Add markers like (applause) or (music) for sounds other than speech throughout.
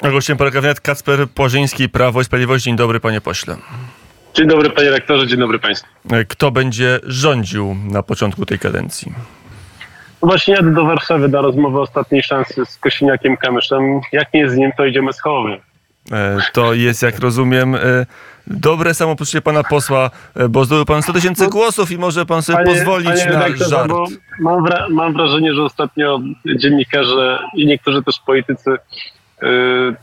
Gościem wnet Kacper Płażyński, Prawo i Sprawiedliwość. Dzień dobry, panie pośle. Dzień dobry, panie rektorze, dzień dobry państwu. Kto będzie rządził na początku tej kadencji? No Właśnie jadę do Warszawy na rozmowę ostatniej szansy z Kosiniakiem Kamyszem. Jak nie z nim, to idziemy z Hołownią. E, To jest, jak rozumiem, e, dobre samopoczucie pana posła, e, bo zdobył pan 100 tysięcy głosów i może pan sobie pozwolić na redaktorze, żart. bo mam, wra- mam wrażenie, że ostatnio dziennikarze i niektórzy też politycy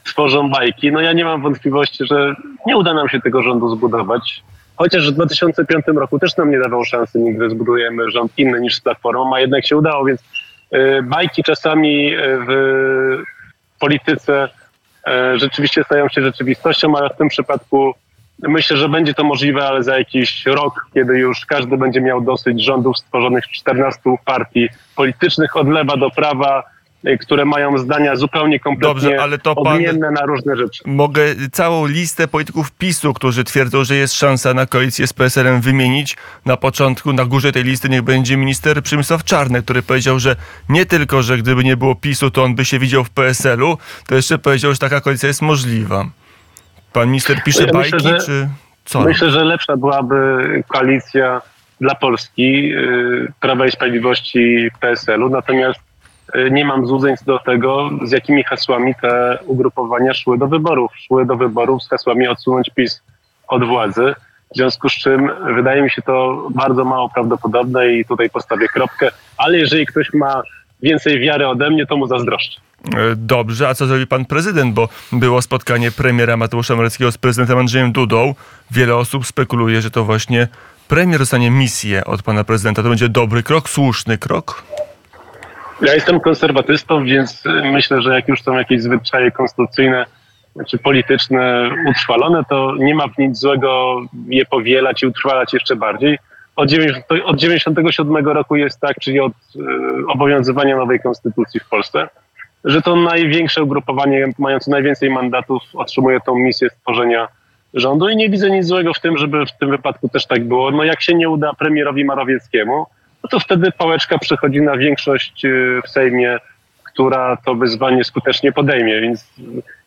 tworzą bajki. No ja nie mam wątpliwości, że nie uda nam się tego rządu zbudować. Chociaż w 2005 roku też nam nie dawał szansy, nigdy zbudujemy rząd inny niż z Platformą, a jednak się udało, więc yy, bajki czasami yy, w polityce rzeczywiście stają się rzeczywistością, ale w tym przypadku myślę, że będzie to możliwe, ale za jakiś rok, kiedy już każdy będzie miał dosyć rządów stworzonych z 14 partii politycznych od lewa do prawa, które mają zdania zupełnie kompletnie Dobrze, ale to pan- odmienne na różne rzeczy. Mogę całą listę polityków PiSu, którzy twierdzą, że jest szansa na koalicję z PSL-em wymienić. Na początku, na górze tej listy niech będzie minister Przemysław Czarny, który powiedział, że nie tylko, że gdyby nie było PiSu, to on by się widział w PSL-u, to jeszcze powiedział, że taka koalicja jest możliwa. Pan minister pisze Ja myślę, bajki, że- czy co? Myślę, że lepsza byłaby koalicja dla Polski, y, Prawa i Sprawiedliwości PSL-u, natomiast y, nie mam złudzeń co do tego, z jakimi hasłami te ugrupowania szły do wyborów. Szły do wyborów z hasłami odsunąć PiS od władzy, w związku z czym wydaje mi się to bardzo mało prawdopodobne i tutaj postawię kropkę, ale jeżeli ktoś ma więcej wiary ode mnie, to mu zazdroszczę. E, Dobrze, a co zrobi pan prezydent? Bo było spotkanie premiera Mateusza Moreckiego z prezydentem Andrzejem Dudą. Wiele osób spekuluje, że to właśnie premier dostanie misję od pana prezydenta. To będzie dobry krok, słuszny krok? Ja jestem konserwatystą, więc y, myślę, że jak już są jakieś zwyczaje konstytucyjne czy polityczne utrwalone, to nie ma w nic złego je powielać i utrwalać jeszcze bardziej. Od 90 od 97 roku jest tak, czyli od y, obowiązywania nowej konstytucji w Polsce, że to największe ugrupowanie mające najwięcej mandatów otrzymuje tą misję stworzenia rządu i nie widzę nic złego w tym, żeby w tym wypadku też tak było. No jak się nie uda premierowi Morawieckiemu, no to wtedy pałeczka przechodzi na większość y, w Sejmie, która to wyzwanie skutecznie podejmie, więc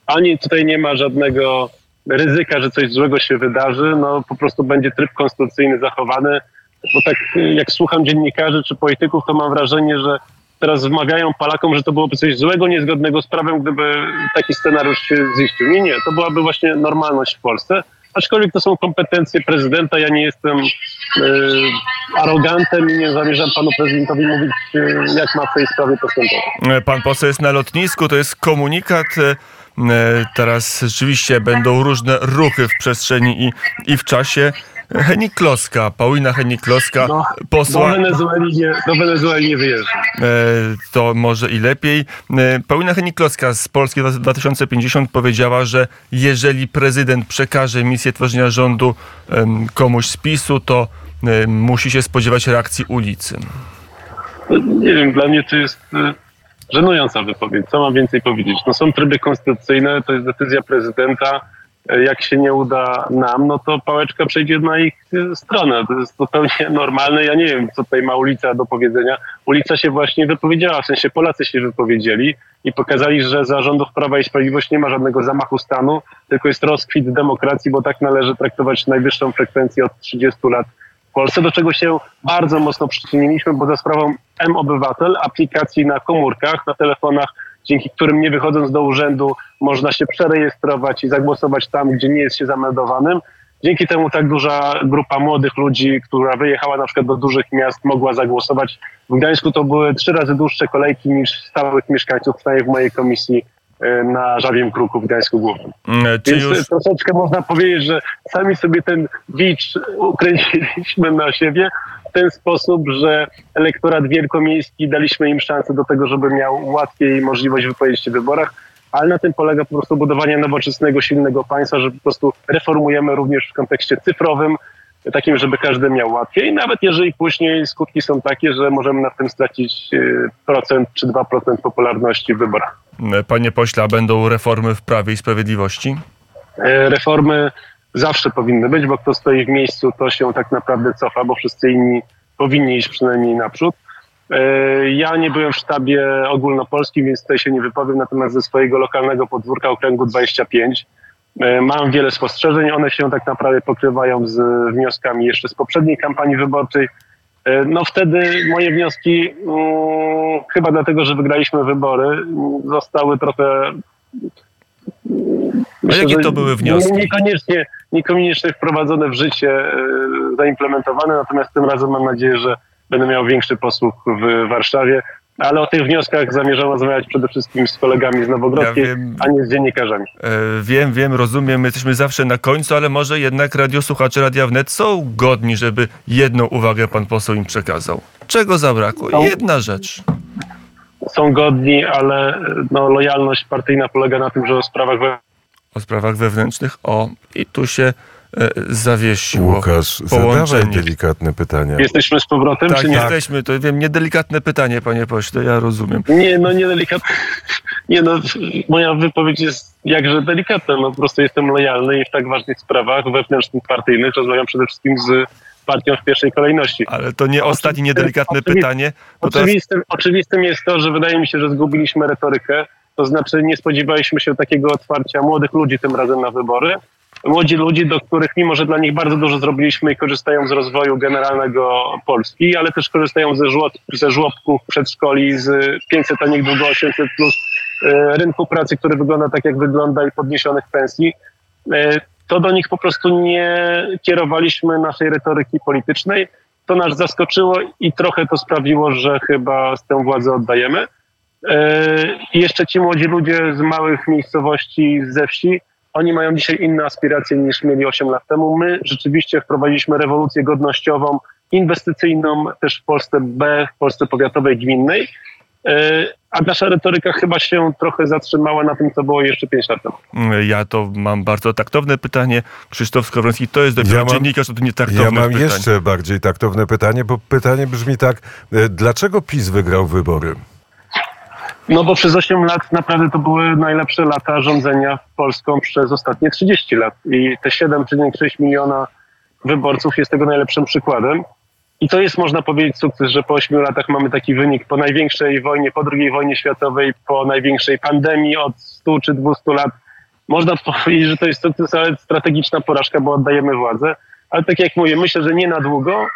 ani tutaj nie ma żadnego ryzyka, że coś złego się wydarzy, no po prostu będzie tryb konstytucyjny zachowany, bo tak y, jak słucham dziennikarzy czy polityków, to mam wrażenie, że teraz wmawiają Polakom, że to byłoby coś złego, niezgodnego z prawem, gdyby taki scenariusz się ziścił. Nie, nie, to byłaby właśnie normalność w Polsce. Aczkolwiek to są kompetencje prezydenta, ja nie jestem arogantem i nie zamierzam panu prezydentowi mówić, y, jak ma w tej sprawie postępować. E, Pan poseł jest na lotnisku, to jest komunikat. e, e, Teraz rzeczywiście będą różne ruchy w przestrzeni i, i w czasie. Henik Kloska, Paulina Henik Kloska, No, Do posła, Wenezueli nie, do Wenezueli nie wyjeżdża. e, to może i lepiej. E, Paulina Henik Kloska z Polski 2050 powiedziała, że jeżeli prezydent przekaże misję tworzenia rządu komuś z PiSu, to e, musi się spodziewać reakcji ulicy. No, nie wiem, dla mnie to jest y, żenująca wypowiedź. Co mam więcej powiedzieć? No są tryby konstytucyjne, to jest decyzja prezydenta. Jak się nie uda nam, no to pałeczka przejdzie na ich y, stronę. To jest zupełnie (laughs) normalne. Ja nie wiem, co tutaj ma ulica do powiedzenia. Ulica się właśnie wypowiedziała, w sensie Polacy się wypowiedzieli i pokazali, że za rządów Prawa i Sprawiedliwość nie ma żadnego zamachu stanu, tylko jest rozkwit demokracji, bo tak należy traktować najwyższą frekwencję od 30 lat w Polsce, do czego się bardzo mocno przyczyniliśmy, bo za sprawą M-Obywatel, aplikacji na komórkach, na telefonach, dzięki którym nie wychodząc do urzędu można się przerejestrować i zagłosować tam, gdzie nie jest się zameldowanym. Dzięki temu tak duża grupa młodych ludzi, która wyjechała na przykład do dużych miast, mogła zagłosować. W Gdańsku to były trzy razy dłuższe kolejki niż stałych mieszkańców, przynajmniej w mojej komisji e, na Żabiem Kruku w Gdańsku Głównym. E, Czy Więc już... troszeczkę można powiedzieć, że sami sobie ten bicz ukręciliśmy na siebie w ten sposób, że elektorat wielkomiejski daliśmy im szansę do tego, żeby miał łatwiej możliwość wypowiedzieć się w wyborach, ale na tym polega po prostu budowanie nowoczesnego, silnego państwa, że po prostu reformujemy również w kontekście cyfrowym, takim, żeby każdy miał łatwiej, nawet jeżeli później skutki są takie, że możemy na tym stracić y, procent czy 2% popularności w wyborach. Panie pośle, a będą reformy w Prawie i Sprawiedliwości? E, reformy zawsze powinny być, bo kto stoi w miejscu, to się tak naprawdę cofa, bo wszyscy inni powinni iść przynajmniej naprzód. Ja nie byłem w sztabie ogólnopolskim, więc tutaj się nie wypowiem, natomiast ze swojego lokalnego podwórka okręgu 25 mam wiele spostrzeżeń. One się tak naprawdę pokrywają z wnioskami jeszcze z poprzedniej kampanii wyborczej. No wtedy moje wnioski, hmm, chyba dlatego, że wygraliśmy wybory, zostały trochę Myślę, A jakie to były wnioski? Niekoniecznie, niekoniecznie wprowadzone w życie, e, zaimplementowane, natomiast tym razem mam nadzieję, że będę miał większy posłuch w Warszawie. Ale o tych wnioskach zamierzam rozmawiać przede wszystkim z kolegami z Nowogrodzkiej, ja a nie z dziennikarzami. E, wiem, wiem, rozumiem, my jesteśmy zawsze na końcu, ale może jednak radiosłuchacze Radia Wnet są godni, żeby jedną uwagę pan poseł im przekazał. Czego zabrakło? Jedna rzecz są godni, ale no, lojalność partyjna polega na tym, że o sprawach wewnętrznych. O sprawach wewnętrznych, o i tu się e, zawiesiło. Łukasz, zadawaj delikatne pytania. Jesteśmy z powrotem, tak, czy nie? jesteśmy, to wiem, niedelikatne pytanie, panie pośle, ja rozumiem. Nie, no niedelikatne. (laughs) Nie no, moja wypowiedź jest jakże delikatna, no po prostu jestem lojalny i w tak ważnych sprawach wewnętrznych, partyjnych rozmawiam przede wszystkim z partią w pierwszej kolejności. Ale to nie ostatnie niedelikatne oczywistym, pytanie. Oczywistym, teraz... oczywistym jest to, że wydaje mi się, że zgubiliśmy retorykę. To znaczy nie spodziewaliśmy się takiego otwarcia młodych ludzi tym razem na wybory. Młodzi ludzi, do których mimo, że dla nich bardzo dużo zrobiliśmy i korzystają z rozwoju generalnego Polski, ale też korzystają ze, żłоб, ze żłobków, przedszkoli, z 500, a niech długo 800 plus e, rynku pracy, który wygląda tak, jak wygląda i podniesionych pensji e, to do nich po prostu nie kierowaliśmy naszej retoryki politycznej. To nas zaskoczyło i trochę to sprawiło, że chyba z tę władzę oddajemy. E, I jeszcze ci młodzi ludzie z małych miejscowości, ze wsi, oni mają dzisiaj inne aspiracje niż mieli 8 lat temu. My rzeczywiście wprowadziliśmy rewolucję godnościową, inwestycyjną też w Polsce B, w Polsce powiatowej, gminnej. E, a nasza retoryka chyba się trochę zatrzymała na tym, co było jeszcze 5 lat temu. Ja to mam bardzo taktowne pytanie. Krzysztof Skowroński, to jest dopiero ja mam, dziennikarz, to nie taktowne Ja mam pytań. jeszcze bardziej taktowne pytanie, bo pytanie brzmi tak, e, dlaczego PiS wygrał wybory? No bo przez 8 lat naprawdę to były najlepsze lata rządzenia Polską przez ostatnie 30 lat i te 7,6 miliona wyborców jest tego najlepszym przykładem. I to jest, można powiedzieć, sukces, że po ośmiu latach mamy taki wynik po największej wojnie, po II wojnie światowej, po największej pandemii od 100 czy 200 lat. Można (laughs) powiedzieć, że to jest sukces, ale strategiczna porażka, bo oddajemy władzę. Ale tak jak mówię, myślę, że nie na długo,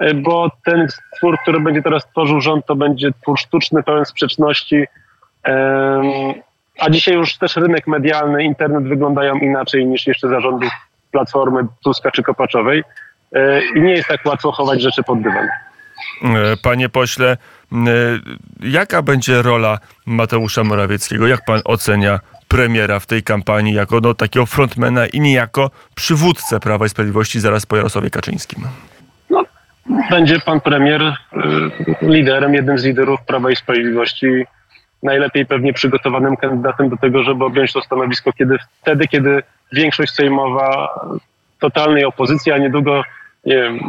e, bo ten twór, który będzie teraz tworzył rząd, to będzie twór sztuczny, pełen sprzeczności. A dzisiaj już też rynek medialny, internet wyglądają inaczej niż jeszcze zarządów Platformy Tuska czy Kopaczowej. E, i nie jest tak łatwo chować rzeczy pod dywan. E, panie pośle, e, jaka będzie rola Mateusza Morawieckiego? Jak pan ocenia premiera w tej kampanii jako no, takiego frontmana i niejako przywódcę Prawa i Sprawiedliwości zaraz po Jarosławie Kaczyńskim? No, będzie pan premier liderem, jednym z liderów Prawa i Sprawiedliwości, najlepiej pewnie przygotowanym kandydatem do tego, żeby objąć to stanowisko kiedy, wtedy, kiedy większość sejmowa totalnej opozycji, a niedługo nie wiem,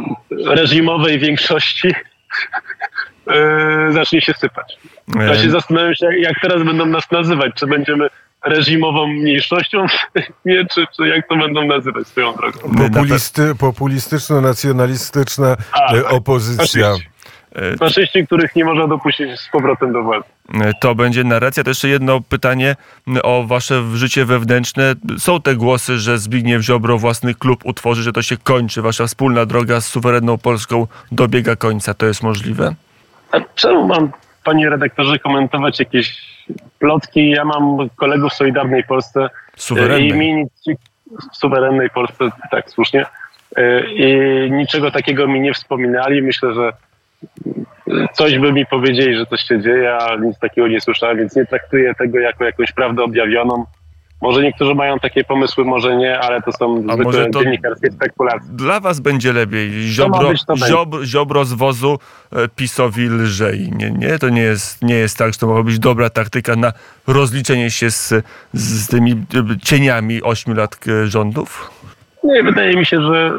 reżimowej większości yy, (laughs) zacznie się sypać. Ja się zastanawiam się, jak teraz będą nas nazywać. Czy będziemy reżimową mniejszością, (laughs) nie, czy, czy jak to będą nazywać swoją drogą. Populisty, populistyczno-nacjonalistyczna e, opozycja. Oczywiście. E, Faszyści, których nie można dopuścić z powrotem do władzy. To będzie narracja. To jeszcze jedno pytanie o wasze życie wewnętrzne. Są te głosy, że Zbigniew Ziobro własny klub utworzy, że to się kończy. Wasza wspólna droga z suwerenną Polską dobiega końca. To jest możliwe? A czemu mam, panie redaktorze, komentować jakieś plotki? Ja mam kolegów w Solidarnej Polsce. Suwerennej. I w suwerennej Polsce, tak, słusznie. E, I niczego takiego mi nie wspominali. Myślę, że coś by mi powiedzieli, że coś się dzieje, a nic takiego nie słyszałem, więc nie traktuję tego jako jakąś prawdę objawioną. Może niektórzy mają takie pomysły, może nie, ale to są a zwykłe to dziennikarskie spekulacje. Dla was będzie lepiej. Ziobro, ziobro, ziobro z wozu e, PiSowi lżej. Nie, nie, to nie jest, nie jest tak, że to mogła być dobra taktyka na rozliczenie się z, z tymi e, cieniami ośmiu lat e, rządów? Nie, wydaje mi się, że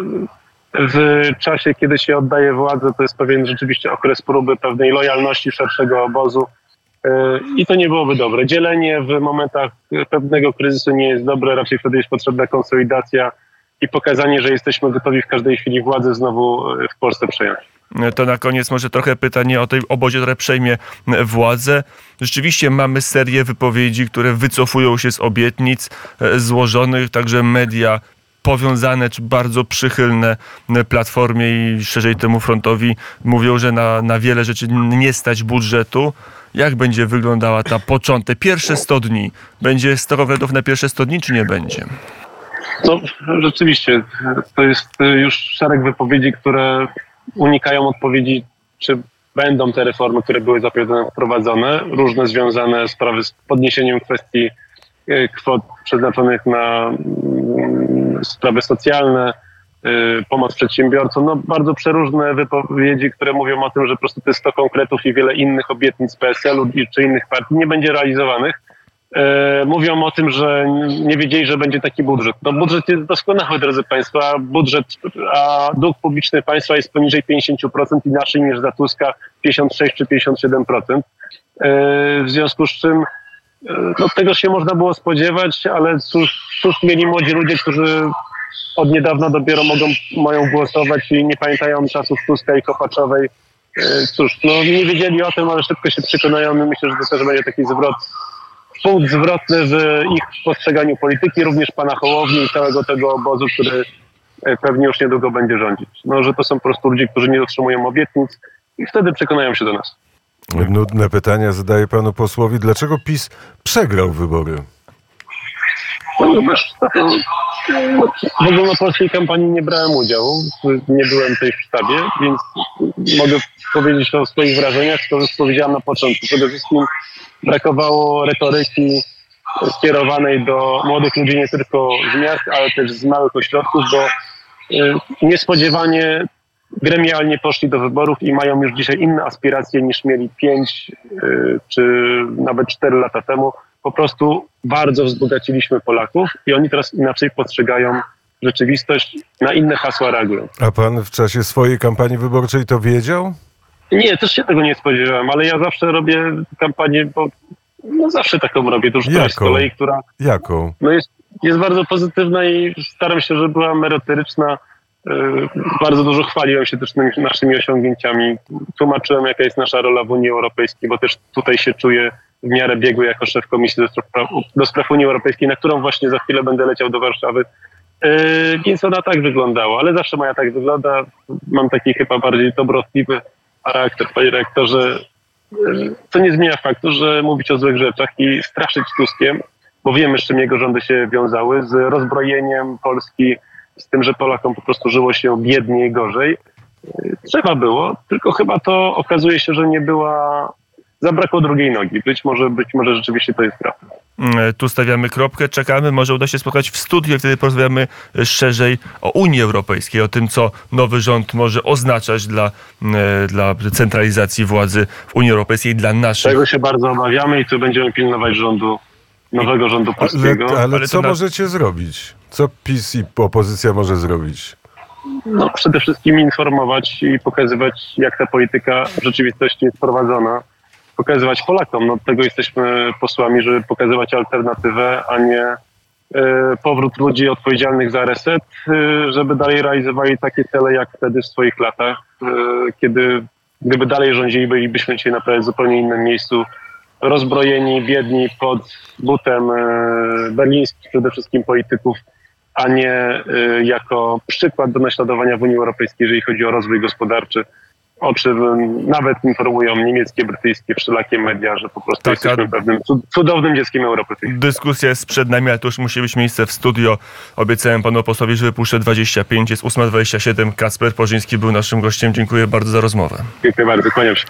w czasie, kiedy się oddaje władzę, to jest pewien rzeczywiście okres próby pewnej lojalności szerszego obozu. E, I to nie byłoby dobre. Dzielenie w momentach pewnego kryzysu nie jest dobre, raczej wtedy jest potrzebna konsolidacja i pokazanie, że jesteśmy gotowi w każdej chwili władzę znowu w Polsce przejąć. To na koniec może trochę pytanie o tej obozie, które przejmie władzę. Rzeczywiście mamy serię wypowiedzi, które wycofują się z obietnic e, złożonych, także media powiązane czy bardzo przychylne Platformie i szerzej temu frontowi mówią, że na, na wiele rzeczy nie stać budżetu. Jak będzie wyglądała ta początek, pierwsze 100 dni? Będzie 100 rowerów na pierwsze 100 dni, czy nie będzie? No, rzeczywiście, to jest już szereg wypowiedzi, które unikają odpowiedzi, czy będą te reformy, które były zapowiedziane, wprowadzone, różne związane sprawy z podniesieniem kwestii e, kwot przeznaczonych na mm, sprawy socjalne, e, pomoc przedsiębiorcom, no bardzo przeróżne wypowiedzi, które mówią o tym, że po prostu to jest 100 konkretów i wiele innych obietnic PSL-u czy innych partii nie będzie realizowanych. E, mówią o tym, że nie wiedzieli, że będzie taki budżet. No budżet jest doskonały, drodzy Państwo, a budżet, a dług publiczny państwa jest poniżej 50% inaczej niż za Tuska 56 czy 57%. E, w związku z czym e, no, tego się można było spodziewać, ale cóż, cóż mieli młodzi ludzie, którzy od niedawna dopiero mogą, mają głosować i nie pamiętają czasów Tuska i Kopaczowej. Cóż, no nie wiedzieli o tym, ale szybko się przekonają i myślę, że to też będzie taki zwrot punkt zwrotny w ich postrzeganiu polityki, również pana Hołowni i całego tego obozu, który e, pewnie już niedługo będzie rządzić. No, że to są po prostu ludzie, którzy nie dotrzymują obietnic i wtedy przekonają się do nas. Nudne pytania zadaję panu posłowi. Dlaczego PiS przegrał wybory? Ponieważ w ogólnopolskiej kampanii nie brałem udziału, nie byłem tej w sztabie, więc mogę powiedzieć o swoich wrażeniach, to już powiedziałem na początku. Przede wszystkim brakowało retoryki skierowanej do młodych ludzi nie tylko z miast, ale też z małych ośrodków, bo y, niespodziewanie gremialnie poszli do wyborów i mają już dzisiaj inne aspiracje niż mieli 5 y, czy nawet 4 lata temu. Po prostu bardzo wzbogaciliśmy Polaków i oni teraz inaczej postrzegają rzeczywistość, na inne hasła reagują. A pan w czasie swojej kampanii wyborczej to wiedział? Nie, też się tego nie spodziewałem, ale ja zawsze robię kampanię, bo no zawsze taką robię, to już Jaką? z kolei, która Jaką? no jest, jest bardzo pozytywna i staram się, żeby była merytoryczna. Yy, Bardzo dużo chwaliłem się też naszymi osiągnięciami. Tłumaczyłem, jaka jest nasza rola w Unii Europejskiej, bo też tutaj się czuję w miarę biegły jako szef Komisji do spraw, Unii Europejskiej, na którą właśnie za chwilę będę leciał do Warszawy. Yy, Więc ona tak wyglądała, ale zawsze moja tak wygląda. Mam taki chyba bardziej dobrotliwy charakter, panie rektorze, co nie zmienia faktu, że mówić o złych rzeczach i straszyć Tuskiem, bo wiemy, z czym jego rządy się wiązały, z rozbrojeniem Polski, z tym, że Polakom po prostu żyło się biedniej, gorzej. Trzeba było, tylko chyba to okazuje się, że nie była, zabrakło drugiej nogi. Być może, być może rzeczywiście to jest prawda. Mm, Tu stawiamy kropkę, czekamy. Może uda się spotkać w studiu, wtedy porozmawiamy szerzej o Unii Europejskiej, o tym, co nowy rząd może oznaczać dla, mm, dla centralizacji władzy w Unii Europejskiej, dla naszych. Tego się bardzo obawiamy i tu będziemy pilnować rządu, nowego rządu polskiego. Ale, ale Ale co to na- możecie zrobić? Co PiS i opozycja może zrobić? No, przede wszystkim informować i pokazywać, jak ta polityka w rzeczywistości jest prowadzona. Pokazywać Polakom. No, tego jesteśmy posłami, żeby pokazywać alternatywę, a nie e, powrót ludzi odpowiedzialnych za reset, e, żeby dalej realizowali takie cele, jak wtedy w swoich latach, e, kiedy gdyby dalej rządzili, bylibyśmy dzisiaj naprawdę w zupełnie innym miejscu, rozbrojeni, biedni, pod butem berlińskich przede wszystkim polityków, a nie e, jako przykład do naśladowania w Unii Europejskiej, jeżeli chodzi o rozwój gospodarczy, o czym nawet informują niemieckie, brytyjskie, wszelakie media, że po prostu Taka- jesteśmy pewnym cud- cudownym dzieckiem Europy. Dyskusja jest przed nami, ale to już musi być miejsce w studio. Obiecałem panu posłowi, że wypuszczę 25, jest 8.27. Kasper Porzyński był naszym gościem. Dziękuję bardzo za rozmowę. Dziękuję bardzo, się.